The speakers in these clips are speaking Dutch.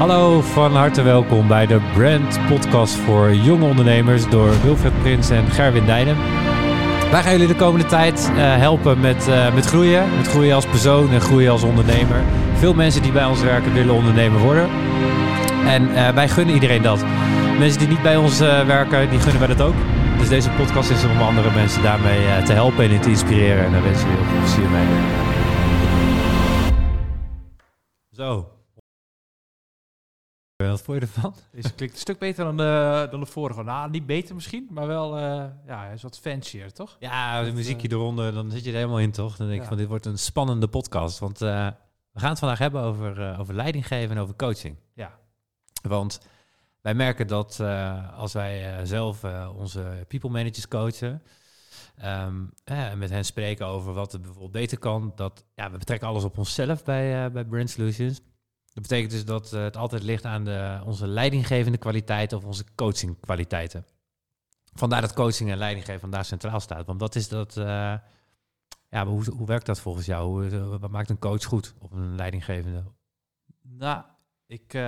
Hallo, van harte welkom bij de Brand Podcast voor jonge ondernemers door Wilfred Prins en Gerwin Dijnen. Wij gaan jullie de komende tijd uh, helpen met, uh, met groeien. Met groeien als persoon en groeien als ondernemer. Veel mensen die bij ons werken willen ondernemer worden. En uh, wij gunnen iedereen dat. Mensen die niet bij ons werken, die gunnen wij dat ook. Dus deze podcast is om andere mensen daarmee te helpen en te inspireren. En daar wensen we heel veel plezier mee. Zo, wat vond je ervan? Deze klinkt een stuk beter dan de, dan de vorige. Nou, niet beter misschien, maar wel uh, ja, is wat fancier, toch? Ja, de muziekje uh, eronder, dan zit je er helemaal in, toch? Dan denk ik ja. van, dit wordt een spannende podcast. Want uh, we gaan het vandaag hebben over, over leidinggeven en over coaching. Ja. Want wij merken dat als wij zelf onze people managers coachen... Um, met hen spreken over wat er bijvoorbeeld beter kan. Dat, ja, we betrekken alles op onszelf bij, bij Brand Solutions. Dat betekent dus dat uh, het altijd ligt aan de, onze leidinggevende kwaliteiten of onze coachingkwaliteiten. Vandaar dat coaching en leidinggeven vandaar centraal staat. Want wat is dat? Uh, ja, hoe, hoe werkt dat volgens jou? Hoe, wat maakt een coach goed of een leidinggevende? Nou, ik, uh,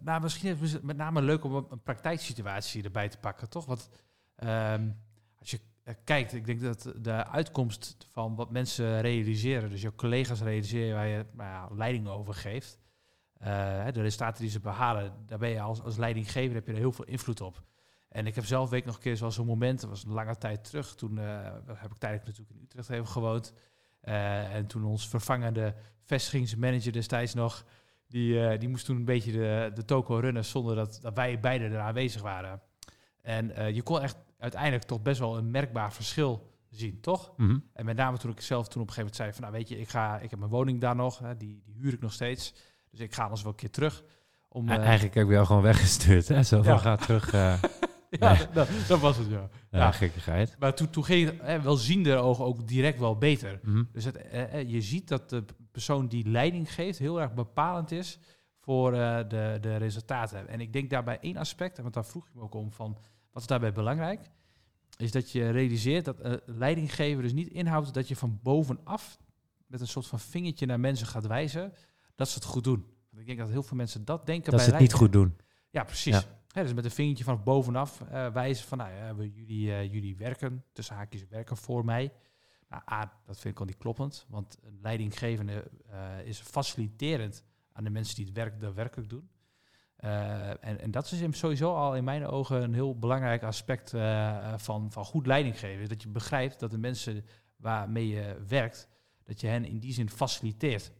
nou, misschien is het met name leuk om een praktijksituatie erbij te pakken, toch? Want um, als je kijkt, ik denk dat de uitkomst van wat mensen realiseren, dus jouw collega's realiseren waar je nou ja, leiding over geeft, uh, de resultaten die ze behalen, daar ben je als, als leidinggever heb je er heel veel invloed op. En ik heb zelf week nog een keer zoals zo'n moment, dat was een lange tijd terug, toen uh, heb ik tijdelijk natuurlijk in Utrecht even gewoond. En toen ons vervangende vestigingsmanager destijds nog, die, die moest toen een beetje de, de toko runnen zonder dat, dat wij beiden er aanwezig waren. En je kon echt uiteindelijk toch best wel een merkbaar verschil zien, toch? Mm -hmm. En met name toen ik zelf toen op een gegeven moment zei van, nou weet je, ik, ga, ik heb mijn woning daar nog, hè, die, die huur ik nog steeds. Dus ik ga anders wel een keer terug. Om, uh, Eigenlijk heb ik jou gewoon weggestuurd, hè? Zo van, ja. ga terug. Uh, ja, nee. dat, dat, was het, ja. Ja, ja. gekkigheid. Maar toen, toen ging het hè, wel ziende ogen ook direct wel beter. Mm -hmm. Dus het, eh, je ziet dat de persoon die leiding geeft heel erg bepalend is voor uh, de, de resultaten. En ik denk daarbij één aspect, want daar vroeg je me ook om van, wat is daarbij belangrijk? is dat je realiseert dat uh, leidinggeven dus niet inhoudt dat je van bovenaf met een soort van vingertje naar mensen gaat wijzen dat ze het goed doen. Want ik denk dat heel veel mensen dat denken dat bij ze het niet goed doen. Ja, precies. Ja. He, dus met een vingertje van bovenaf uh, wijzen van, nou ja, jullie, uh, jullie werken, tussen haakjes werken voor mij. Nou, A, dat vind ik al niet kloppend, want een leidinggevende is faciliterend aan de mensen die het werk daadwerkelijk doen. Uh, en, en, dat is sowieso al in mijn ogen een heel belangrijk aspect uh, van, van goed leiding geven. Dat je begrijpt dat de mensen waarmee je werkt, dat je hen in die zin faciliteert.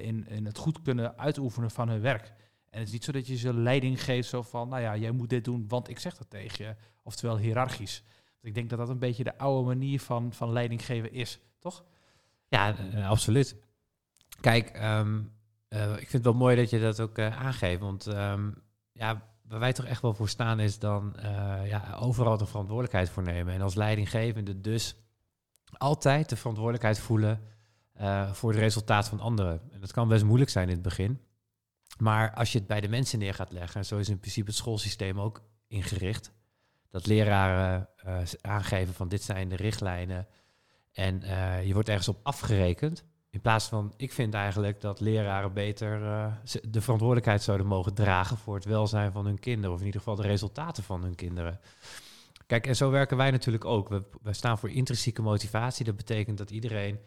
In, in het goed kunnen uitoefenen van hun werk. En het is niet zo dat je ze leiding geeft zo van, nou ja, jij moet dit doen, want ik zeg dat tegen je. Oftewel hiërarchisch. Ik denk dat dat een beetje de oude manier van, van leiding geven is, toch? Ja, absoluut. Kijk, um uh, ik vind het wel mooi dat je dat ook uh, aangeeft. Want um, ja, waar wij toch echt wel voor staan is dan uh, ja, overal de verantwoordelijkheid voor nemen. En als leidinggevende dus altijd de verantwoordelijkheid voelen voor het resultaat van anderen. En dat kan best moeilijk zijn in het begin. Maar als je het bij de mensen neer gaat leggen, en zo is in principe het schoolsysteem ook ingericht, dat leraren aangeven van dit zijn de richtlijnen en je wordt ergens op afgerekend. In plaats van, ik vind eigenlijk dat leraren beter uh, de verantwoordelijkheid zouden mogen dragen voor het welzijn van hun kinderen, of in ieder geval de resultaten van hun kinderen. Kijk, en zo werken wij natuurlijk ook. We, we staan voor intrinsieke motivatie. Dat betekent dat iedereen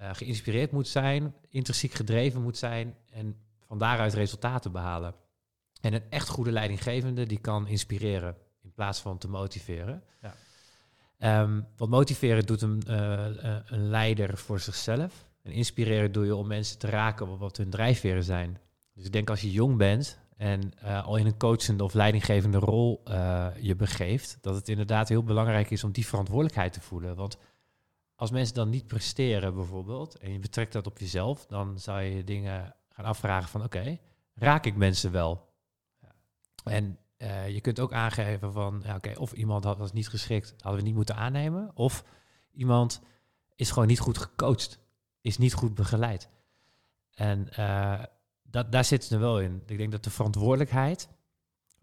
uh, geïnspireerd moet zijn, intrinsiek gedreven moet zijn en van daaruit resultaten behalen. En een echt goede leidinggevende die kan inspireren in plaats van te motiveren. Ja. Um, wat motiveren doet een, uh, een leider voor zichzelf. En inspireren doe je om mensen te raken wat hun drijfveren zijn. Dus ik denk als je jong bent en uh, al in een coachende of leidinggevende rol uh, je begeeft, dat het inderdaad heel belangrijk is om die verantwoordelijkheid te voelen. Want als mensen dan niet presteren bijvoorbeeld, en je betrekt dat op jezelf, dan zou je dingen gaan afvragen van oké, raak ik mensen wel? En uh, je kunt ook aangeven van ja, oké, of iemand had, was niet geschikt, hadden we niet moeten aannemen, of iemand is gewoon niet goed gecoacht is niet goed begeleid. En uh, dat, daar zit er wel in. Ik denk dat de verantwoordelijkheid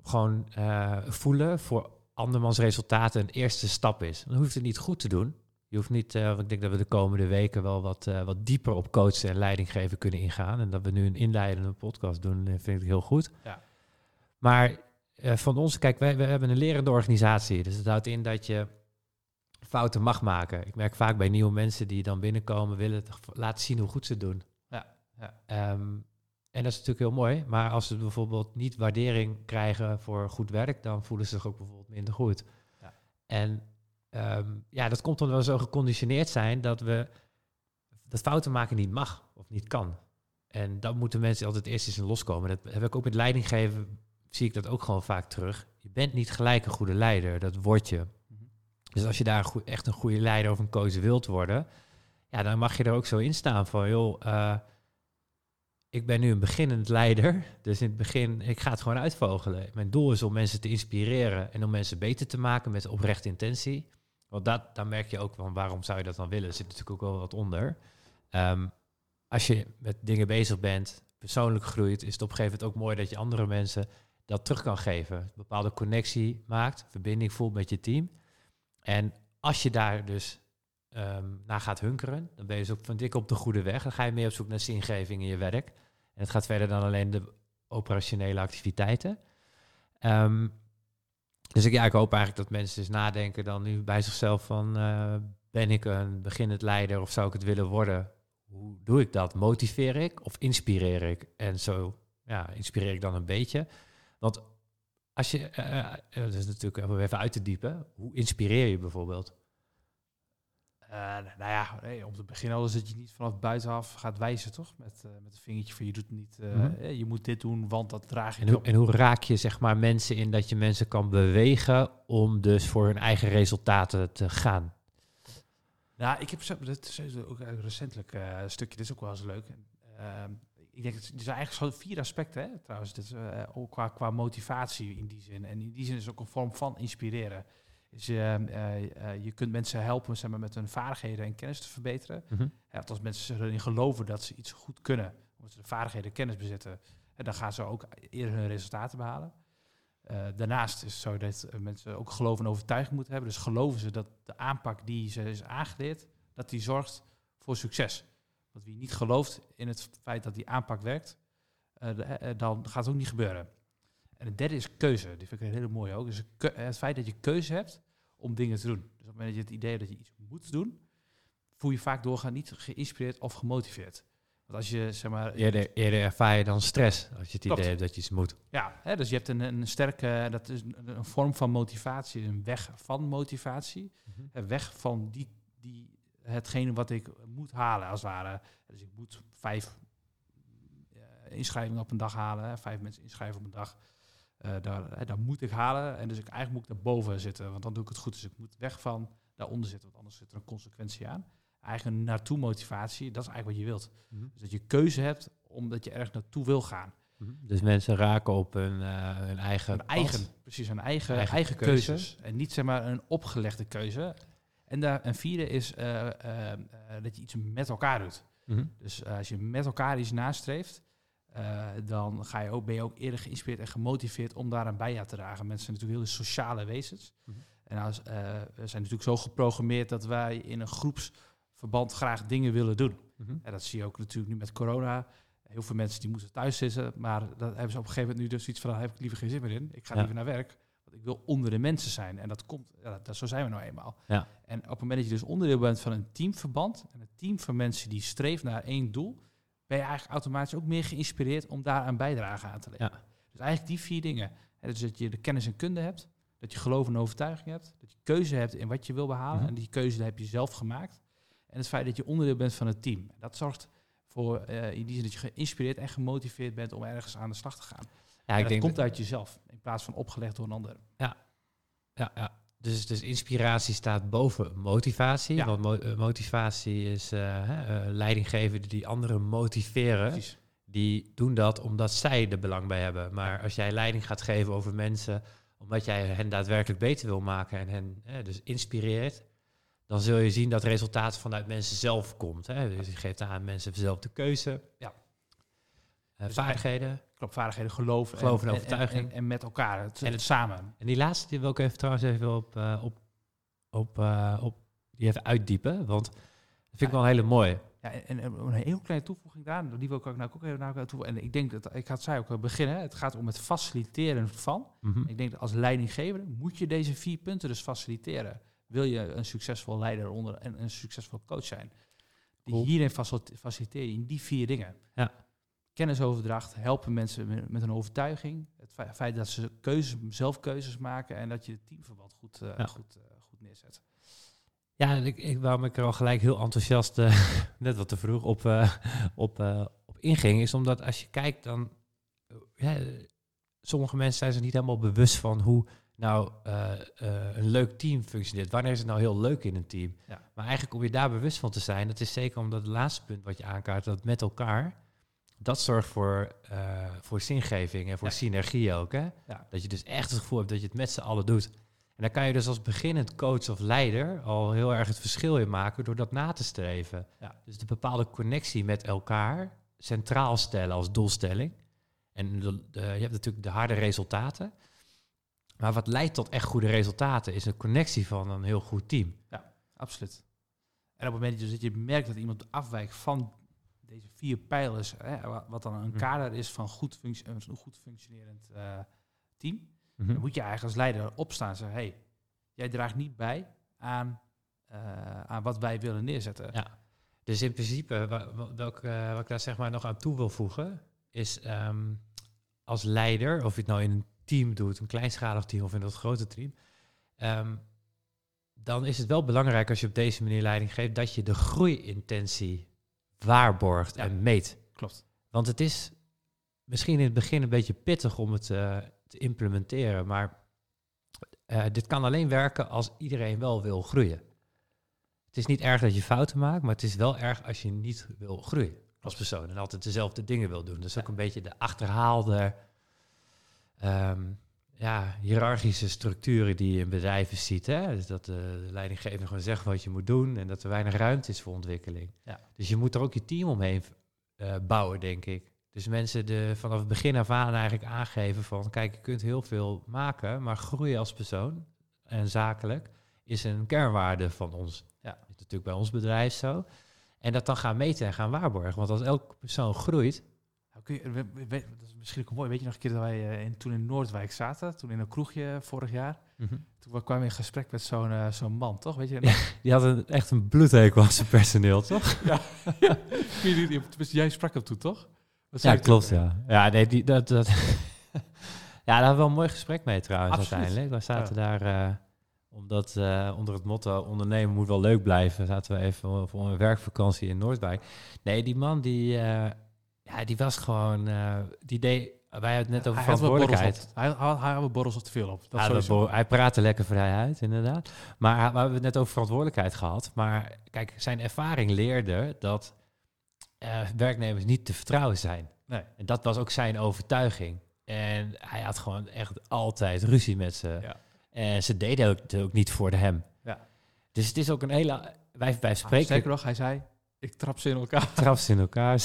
gewoon uh, voelen voor andermans resultaten een eerste stap is. Dan hoeft het niet goed te doen. Je hoeft niet, uh, ik denk dat we de komende weken wel wat, wat dieper op coachen en leidinggeven kunnen ingaan. En dat we nu een inleidende podcast doen, vind ik heel goed. Ja. Maar van ons, kijk, wij, wij hebben een lerende organisatie. Dus het houdt in dat je fouten mag maken. Ik merk vaak bij nieuwe mensen die dan binnenkomen, willen laten zien hoe goed ze het doen. Ja, ja. Um, en dat is natuurlijk heel mooi. Maar als ze bijvoorbeeld niet waardering krijgen voor goed werk, dan voelen ze zich ook bijvoorbeeld minder goed. Ja. En um, ja, dat komt omdat we zo geconditioneerd zijn dat we dat fouten maken niet mag of niet kan. En dan moeten mensen altijd eerst eens in loskomen. Dat heb ik ook met leiding geven, zie ik dat ook gewoon vaak terug. Je bent niet gelijk een goede leider, dat word je. Dus als je daar echt een goede leider of een coach wilt worden, ja, dan mag je er ook zo in staan van, joh, uh, ik ben nu een beginnend leider. Dus in het begin, ik ga het gewoon uitvogelen. Mijn doel is om mensen te inspireren en om mensen beter te maken met oprechte intentie. Want dat, daar merk je ook van waarom zou je dat dan willen. Er zit natuurlijk ook wel wat onder. Um, als je met dingen bezig bent, persoonlijk groeit, is het op een gegeven moment ook mooi dat je andere mensen dat terug kan geven. Een bepaalde connectie maakt, verbinding voelt met je team. En als je daar dus um, naar gaat hunkeren, dan ben je dus ook van dik op de goede weg. Dan ga je meer op zoek naar zingeving in je werk. En het gaat verder dan alleen de operationele activiteiten. Um, dus ik, ja, ik hoop eigenlijk dat mensen dus nadenken dan nu bij zichzelf van... Uh, ben ik een beginnend leider of zou ik het willen worden? Hoe doe ik dat? Motiveer ik of inspireer ik? En zo ja, inspireer ik dan een beetje. Want als je, uh, dat is natuurlijk even uit te diepen, hoe inspireer je bijvoorbeeld? Uh, nou ja, nee, om te beginnen al is dat je niet vanaf buitenaf gaat wijzen, toch? Met, uh, met een vingertje van je doet niet, uh, mm -hmm. je moet dit doen, want dat draag je en, hoe, op. en hoe raak je zeg maar mensen in dat je mensen kan bewegen om dus voor hun eigen resultaten te gaan? Nou, ik heb dat is ook recentelijk een stukje, dit is ook wel eens leuk. Ik denk, het zijn eigenlijk zo vier aspecten, hè, trouwens. Dit, ook qua, qua motivatie in die zin. En in die zin is het ook een vorm van inspireren. Dus uh, uh, je kunt mensen helpen zeg maar, met hun vaardigheden en kennis te verbeteren. Mm -hmm. ja, als mensen erin geloven dat ze iets goed kunnen, omdat ze de vaardigheden en kennis bezitten, dan gaan ze ook eerder hun resultaten behalen. Daarnaast is het zo dat mensen ook geloof en overtuiging moeten hebben. Dus geloven ze dat de aanpak die ze is aangeleerd, dat die zorgt voor succes. Want wie niet gelooft in het feit dat die aanpak werkt, dan gaat het ook niet gebeuren. En het derde is keuze. Die vind ik heel mooi ook. Dus het feit dat je keuze hebt om dingen te doen. Dus op het moment dat je het idee hebt dat je iets moet doen, voel je vaak doorgaan niet geïnspireerd of gemotiveerd. Want als je, zeg maar... Eerder, eerder ervaar je dan stress als je het Klopt. idee hebt dat je iets moet. Ja, hè, dus je hebt een, een sterke... Dat is een, een vorm van motivatie, een weg van motivatie. Mhm. Een weg van die, die, hetgene wat ik moet halen, als het ware. Dus ik moet vijf uh, inschrijvingen op een dag halen. Vijf mensen inschrijven op een dag. Uh, daar, daar, moet ik halen. En dus ik, eigenlijk moet ik daarboven zitten, want dan doe ik het goed. Dus ik moet weg van daaronder zitten, want anders zit er een consequentie aan. Eigen naartoe motivatie, dat is eigenlijk wat je wilt. Mhm. Dus dat je keuze hebt omdat je ergens naartoe wil gaan. Mhm. Dus mensen raken op hun, uh, hun eigen precies, een eigen, Eigen eigen, keuzes. keuzes. En niet zeg maar een opgelegde keuze. En daar, vierde is uh, dat je iets met elkaar doet. Mhm. Dus als je met elkaar iets nastreeft, uh, dan ga je ook, ben je ook eerder geïnspireerd en gemotiveerd om daaraan bij te dragen. Mensen zijn natuurlijk hele sociale wezens. Mhm. En als, uh, we zijn natuurlijk zo geprogrammeerd dat wij in een groepsverband graag dingen willen doen. Mhm. En dat zie je ook natuurlijk nu met corona. Heel veel mensen die moeten thuis zitten, maar dat hebben ze op een gegeven moment nu dus iets van, daar heb ik liever geen zin meer in. Ik ga Ja. liever naar werk, ik wil onder de mensen zijn. En dat komt, ja, dat, zo zijn we nou eenmaal. Ja. En op het moment dat je dus onderdeel bent van een teamverband, en een team van mensen die streeft naar één doel, ben je eigenlijk automatisch ook meer geïnspireerd om daar een bijdrage aan te leveren. Ja. Dus eigenlijk die vier dingen. Hè, dus dat je de kennis en kunde hebt, dat je geloof en overtuiging hebt, dat je keuze hebt in wat je wil behalen, Mhm. en die keuze heb je zelf gemaakt. En het feit dat je onderdeel bent van het team. Dat zorgt voor uh, in die zin dat je geïnspireerd en gemotiveerd bent om ergens aan de slag te gaan. Ja, ik denk komt uit jezelf, in plaats van opgelegd door een ander. Ja, ja. Dus, dus inspiratie staat boven motivatie. Ja. Want mo- eh, motivatie is eh hè, eh, leidinggevenden die anderen motiveren. Precies. Die doen dat omdat zij er belang bij hebben. Maar als jij leiding gaat geven over mensen, omdat jij hen daadwerkelijk beter wil maken en hen hè, dus inspireert, dan zul je zien dat resultaat vanuit mensen zelf komt. Hè. Dus je geeft aan mensen zelf de keuze. Ja. Eh, Dus vaardigheden. Klopt, vaardigheden, geloof, Geloof en en, overtuiging. En, en met elkaar, het, En het- samen. En die laatste die wil ik even trouwens even op, eh, op, op, eh, op die even uitdiepen, want dat vind ik wel een hele mooie. Ja, en, en een heel kleine toevoeging daar, die wil ik ook, nou ook even naar toevoegen. En ik denk dat, ik had zei ook beginnen, het gaat om het faciliteren van. Mhm. Ik denk dat als leidinggever moet je deze vier punten dus faciliteren. Wil je een succesvol leider onder en een succesvol coach zijn? Die Cool. hierin facil- faciliteer je in die vier dingen. Ja. Kennisoverdracht, helpen mensen met, een overtuiging. Het fe- feit dat ze keuzes, zelf keuzes maken en dat je het teamverband goed, eh, Ja. goed, eh, goed neerzet. Ja, ik, ik, waarom ik er al gelijk heel enthousiast, eh, net wat te vroeg, op, op, op inging, is omdat als je kijkt dan, ja, sommige mensen zijn zich niet helemaal bewust van hoe nou een leuk team functioneert. Wanneer is het nou heel leuk in een team? Ja. Maar eigenlijk om je daar bewust van te zijn, dat is zeker omdat het laatste punt wat je aankaart, dat met elkaar, dat zorgt voor, eh, voor zingeving en voor Ja. synergie ook. Hè? Ja. Dat je dus echt het gevoel hebt dat je het met z'n allen doet. En daar kan je dus als beginnend coach of leider al heel erg het verschil in maken door dat na te streven. Ja. Dus de bepaalde connectie met elkaar centraal stellen als doelstelling. En de, de- je hebt natuurlijk de harde resultaten. Maar wat leidt tot echt goede resultaten is een connectie van een heel goed team. Absoluut. En op het moment dat je merkt dat iemand afwijkt van deze vier pijlers, hè, wa- wat dan een Hm. kader is van goed een goed functionerend eh, team, Hm. dan moet je eigenlijk als leider opstaan en zeggen, hey, jij draagt niet bij aan, eh, aan wat wij willen neerzetten. Ja. Dus in principe, welk, eh, wat ik daar zeg maar nog aan toe wil voegen, is ehm, als leider, of je het nou in een team doet, een kleinschalig team of in dat grote team, ehm, dan is het wel belangrijk als je op deze manier leiding geeft, dat je de groeiintentie waarborgt Ja. en meet. Klopt. Want het is misschien in het begin een beetje pittig om het eh, te implementeren, maar eh, dit kan alleen werken als iedereen wel wil groeien. Het is niet erg dat je fouten maakt, maar het is wel erg als je niet wil groeien als persoon en altijd dezelfde dingen wil doen. Dat is ook een beetje de achterhaalde ehm, ja, hiërarchische structuren die je in bedrijven ziet. Hè? Dus dat de, de leidinggever gewoon zegt wat je moet doen en dat er weinig ruimte is voor ontwikkeling. Ja. Dus je moet er ook je team omheen eh, bouwen, denk ik. Dus mensen de, vanaf het begin af aan eigenlijk aangeven van... kijk, je kunt heel veel maken, maar groeien als persoon en zakelijk... is een kernwaarde van ons. Ja. Dat is natuurlijk bij ons bedrijf zo. En dat dan gaan meten en gaan waarborgen. Want als elke persoon groeit... Nou, kun je, we- we- we- dat is misschien ook mooi. Weet je nog een keer dat wij eh, in, toen in Noordwijk zaten, toen in een kroegje vorig jaar, toen we kwamen we in gesprek met zo'n eh, zo'n man, toch? Weet je, Die had een, echt een bloedhekel aan zijn personeel, toch? Tenminste, jij sprak hem toen, toch? Ja, toen? klopt, ja. Ja, nee, die, dat, dat ja, daar hebben we wel een mooi gesprek mee trouwens Absoluut. uiteindelijk. We zaten daar, eh, omdat eh, onder het motto ondernemen moet wel leuk blijven, zaten we even voor een werkvakantie in Noordwijk. Nee, die man die, eh, ja, die was gewoon, eh, die deed, wij hadden het net over hij had verantwoordelijkheid. op. Hij, hij, hij had borrels op te veel op. Dat sowieso. bo- hij praatte lekker vrij uit, inderdaad. Maar hij- we hebben het net over verantwoordelijkheid gehad. Maar kijk, zijn ervaring leerde dat eh, werknemers niet te vertrouwen zijn. Nee. En dat was ook zijn overtuiging. En hij had gewoon echt altijd ruzie met ze. Ja. En ze deden ook, het ook niet voor hem. Ja. Dus het is ook een hele... Wij, wij Ah, spreken Sterker nog, hij zei, ik trap ze in elkaar. traps in elkaar.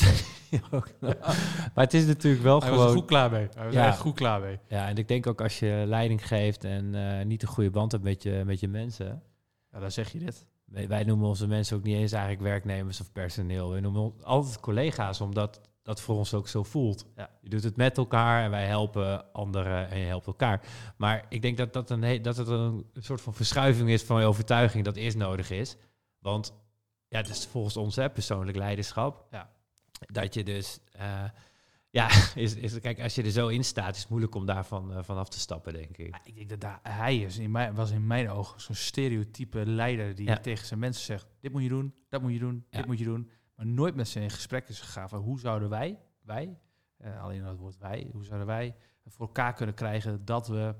Maar het is natuurlijk wel Hij was er gewoon... goed klaar mee. Hij was Ja. echt goed klaar mee. Ja, en ik denk ook als je leiding geeft en eh, niet een goede band hebt met je, met je mensen... Ja, dan zeg je dit. Wij, wij noemen onze mensen ook niet eens eigenlijk werknemers of personeel. We noemen altijd collega's, omdat dat voor ons ook zo voelt. Ja. Je doet het met elkaar en wij helpen anderen en je helpt elkaar. Maar ik denk dat, dat, een, dat het een soort van verschuiving is van je overtuiging dat eerst nodig is. Want ja, het is volgens ons hè, persoonlijk leiderschap. Ja. Dat je dus... eh, ja, is, is, kijk, als je er zo in staat, is het moeilijk om daarvan eh, vanaf te stappen, denk ik. Ja, ik denk dat daar, hij is in mijn, was in mijn ogen zo'n stereotype leider die Ja. tegen zijn mensen zegt: dit moet je doen, dat moet je doen, dit moet je doen. Maar nooit met ze in gesprek is gegaan van hoe zouden wij, wij, eh, alleen het woord wij, hoe zouden wij voor elkaar kunnen krijgen dat we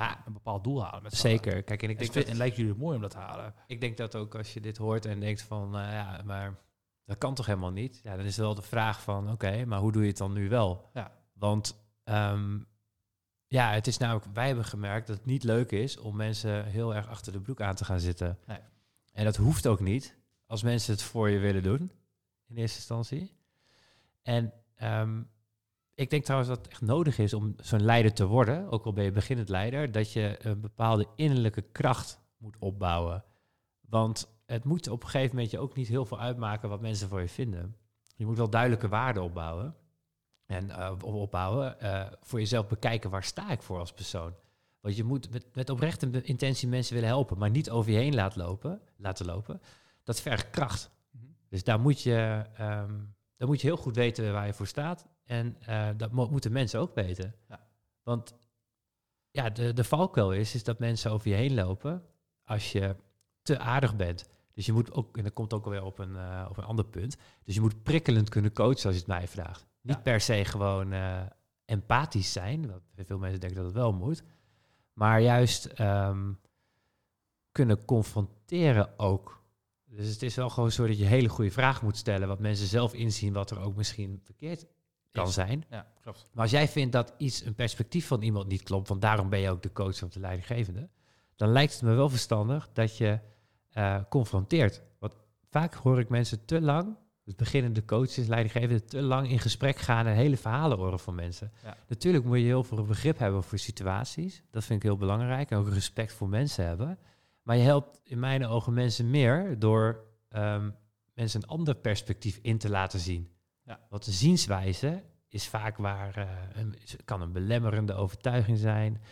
ja, een bepaald doel halen. Met. Zeker. Kijk, en ik En, denk dat- en lijkt jullie het mooi om dat te halen? Ik denk dat ook als je dit hoort en denkt van, nou ja, maar dat kan toch helemaal niet? Ja, dan is wel de vraag van, oké, maar hoe doe je het dan nu wel? Ja. Want ehm, ja, het is namelijk, wij hebben gemerkt dat het niet leuk is om mensen heel erg achter de broek aan te gaan zitten. Nee. En dat hoeft ook niet als mensen het voor je willen doen, in eerste instantie. En ehm, ik denk trouwens dat het echt nodig is om zo'n leider te worden, ook al ben je beginnend leider, dat je een bepaalde innerlijke kracht moet opbouwen. Want het moet op een gegeven moment je ook niet heel veel uitmaken wat mensen voor je vinden. Je moet wel duidelijke waarden opbouwen. En eh, op- opbouwen, eh, voor jezelf bekijken waar sta ik voor als persoon. Want je moet met, met oprechte intentie mensen willen helpen, maar niet over je heen laten lopen. Laten lopen. Dat vergt kracht. Mhm. Dus daar moet je, ehm, daar moet je heel goed weten waar je voor staat. En eh, dat mo- moeten mensen ook weten. Ja. Want ja, de, de valkuil is, is dat mensen over je heen lopen als je te aardig bent. Dus je moet ook, en dat komt ook alweer op een, eh, op een ander punt. Dus je moet prikkelend kunnen coachen als je het mij vraagt. Niet Ja. per se gewoon eh, empathisch zijn. Wat veel mensen denken dat het wel moet. Maar juist ehm, kunnen confronteren ook. Dus het is wel gewoon zo dat je hele goede vragen moet stellen. Wat mensen zelf inzien wat er ook misschien verkeerd kan Is. zijn. Ja, klopt. Maar als jij vindt dat iets, een perspectief van iemand niet klopt, want daarom ben je ook de coach of de leidinggevende, dan lijkt het me wel verstandig dat je eh, confronteert. Want vaak hoor ik mensen te lang, dus beginnende coaches, leidinggevenden, te lang in gesprek gaan en hele verhalen horen van mensen. Ja. Natuurlijk moet je heel veel begrip hebben voor situaties. Dat vind ik heel belangrijk. En ook respect voor mensen hebben. Maar je helpt in mijn ogen mensen meer door ehm, mensen een ander perspectief in te laten zien. Ja. Want de zienswijze is vaak waar, eh, een, het kan een belemmerende overtuiging zijn.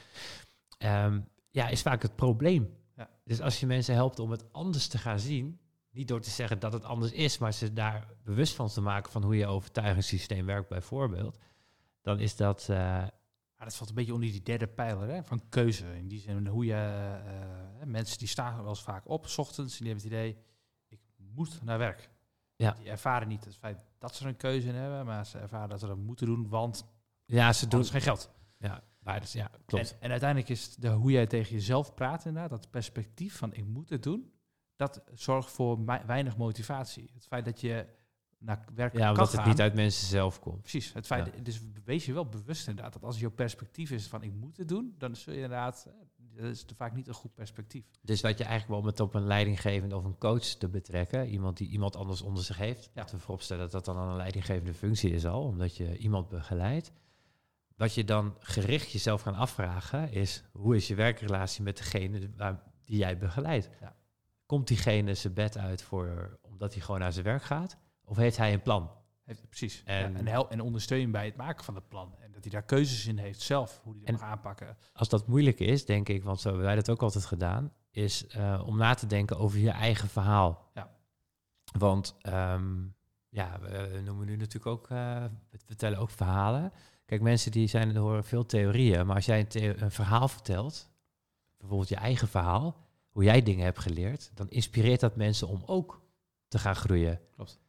Ehm, ja, is vaak het probleem. Ja. Dus als je mensen helpt om het anders te gaan zien, niet door te zeggen dat het anders is, maar ze daar bewust van te maken van hoe je overtuigingssysteem werkt bijvoorbeeld, dan is dat, Maar dat valt een beetje onder die derde pijler hè, van keuze. In die zin hoe je eh, mensen die staan wel eens vaak op, 's ochtends, en die hebben het idee, ik moet naar werk. Ja. Die ervaren niet het feit dat ze er een keuze in hebben, maar ze ervaren dat ze dat moeten doen, want ja, ze doen geen geld. Ja, maar dus, ja, klopt. En, en uiteindelijk is de, hoe jij tegen jezelf praat inderdaad, dat perspectief van ik moet het doen, dat zorgt voor weinig motivatie. Het feit dat je naar werk ja, kan omdat het niet uit mensen zelf komt. Precies. Het feit, Ja. Dus wees je wel bewust inderdaad dat als jouw perspectief is van ik moet het doen, dan zul je inderdaad, eh, dat is vaak niet een goed perspectief. Dus wat je eigenlijk wel met op een leidinggevende of een coach te betrekken, iemand die iemand anders onder zich heeft, Ja. we vooropstellen dat dat dan een leidinggevende functie is al, omdat je iemand begeleidt. Wat je dan gericht jezelf gaan afvragen is, hoe is je werkrelatie met degene waar, die jij begeleidt? Ja. Komt diegene zijn bed uit voor, omdat hij gewoon naar zijn werk gaat? Of heeft hij een plan? Heeft, precies. En- En, en, hel, en ondersteun bij het maken van het plan. En dat hij daar keuzes in heeft zelf, hoe hij dat mag aanpakken. Als dat moeilijk is, denk ik, want zo hebben wij dat ook altijd gedaan, is eh, om na te denken over je eigen verhaal. Ja. Want ehm, ja, we, noemen nu natuurlijk ook, eh, we vertellen ook verhalen. Kijk, mensen die zijn, horen veel theorieën, maar als jij een, een verhaal vertelt, bijvoorbeeld je eigen verhaal, hoe jij dingen hebt geleerd, dan inspireert dat mensen om ook te gaan groeien. Klopt.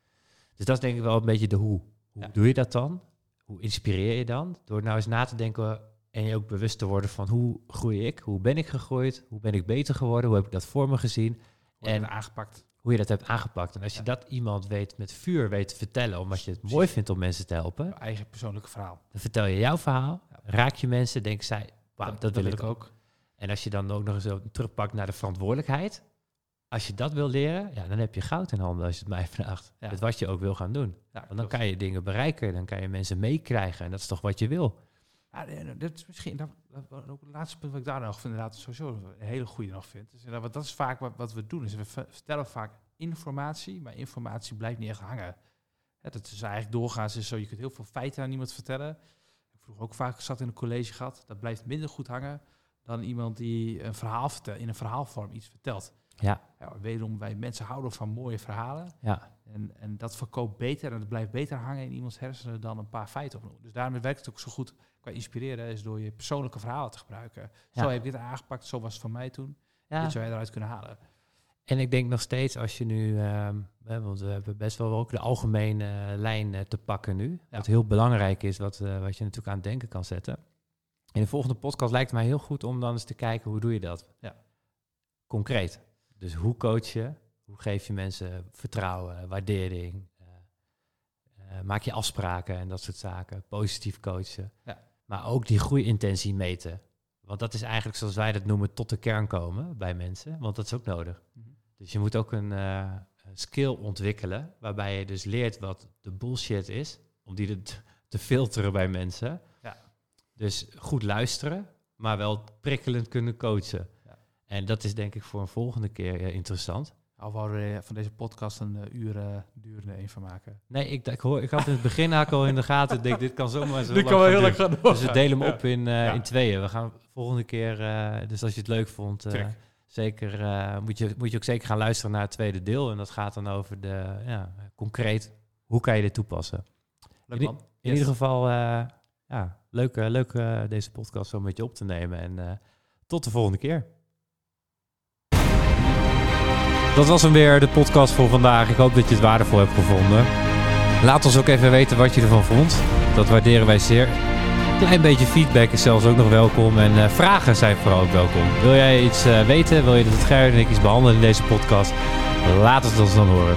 Dus dat is denk ik wel een beetje de hoe. Hoe Ja. doe je dat dan? Hoe inspireer je dan? Door nou eens na te denken en je ook bewust te worden van hoe groei ik? Hoe ben ik gegroeid? Hoe ben ik beter geworden? Hoe heb ik dat voor me gezien? En- aangepakt. Hoe je dat hebt aangepakt. En als je Ja. dat iemand weet met vuur weet te vertellen, omdat je het Precies. mooi vindt om mensen te helpen, Je eigen persoonlijke verhaal. dan vertel je jouw verhaal, Ja. raak je mensen, denken zij, wauw, dat, wil ik ook. En als je dan ook nog eens zo terugpakt naar de verantwoordelijkheid, als je dat wil leren, ja, dan heb je goud in handen als je het mij vraagt. Ja. Met wat je ook wil gaan doen. Ja, Want dan kan je dingen bereiken, dan kan je mensen meekrijgen en dat is toch wat je wil. Ja, dit is misschien dat, dat- dat- ook het laatste punt wat ik daar nog vind, inderdaad sowieso een hele goede nog vind. Dus want dat is vaak wat, wat we doen. Is we ver- vertellen vaak informatie, maar informatie blijft niet echt hangen. Hè, dat is eigenlijk doorgaans is zo, je kunt heel veel feiten aan iemand vertellen. Ik vroeg ook vaak zat in een college gehad, dat blijft minder goed hangen dan iemand die een verhaal vertelt, in een verhaalvorm iets vertelt. Ja. Ja, wederom, wij mensen houden van mooie verhalen. Ja, En, en dat verkoopt beter en dat blijft beter hangen in iemands hersenen dan een paar feiten opnoemen. Dus daarom werkt het ook zo goed qua inspireren, is door je persoonlijke verhalen te gebruiken. Ja. Zo heb ik dit aangepakt, zo was het van mij toen. ja. Dit zou je eruit kunnen halen. En ik denk nog steeds als je nu, ehm, want we hebben best wel ook de algemene eh, lijn eh, te pakken nu. Wat heel belangrijk is, wat, eh, wat je natuurlijk aan het denken kan zetten. In de volgende podcast lijkt het mij heel goed om dan eens te kijken hoe doe je dat. Ja. Concreet. Dus hoe coach je? Hoe geef je mensen vertrouwen, waardering? eh, eh, maak je afspraken en dat soort zaken. Positief coachen. Ja. Maar ook die groeiintentie meten. Want dat is eigenlijk zoals wij dat noemen tot de kern komen bij mensen. Want dat is ook nodig. Dus je moet ook een eh, een skill ontwikkelen waarbij je dus leert wat de bullshit is, om die te- te filteren bij mensen. Ja. Dus goed luisteren, maar wel prikkelend kunnen coachen. En dat is denk ik voor een volgende keer eh, interessant. Al wouden we van deze podcast een uh, uur uh, durende een van maken. Nee, ik, ik, hoor, ik had in het begin al in de gaten. Ik denk, dit kan zomaar zo Dit kan wel heel gaan Dus we delen hem op in, uh, ja. in tweeën. We gaan volgende keer, dus als je het leuk vond, zeker, moet, je, moet je ook zeker gaan luisteren naar het tweede deel. En dat gaat dan over de, ja, concreet, hoe kan je dit toepassen? Leuk man. In, in yes. ieder geval, ja, leuk, leuk deze podcast zo met je op te nemen. En tot de volgende keer. Dat was hem weer, de podcast voor vandaag. Ik hoop dat je het waardevol hebt gevonden. Laat ons ook even weten wat je ervan vond. Dat waarderen wij zeer. Een klein beetje feedback is zelfs ook nog welkom. En uh, vragen zijn vooral ook welkom. Wil jij iets uh, weten? Wil je dat het Gerrit en ik iets behandelen in deze podcast? Laat het ons dan horen.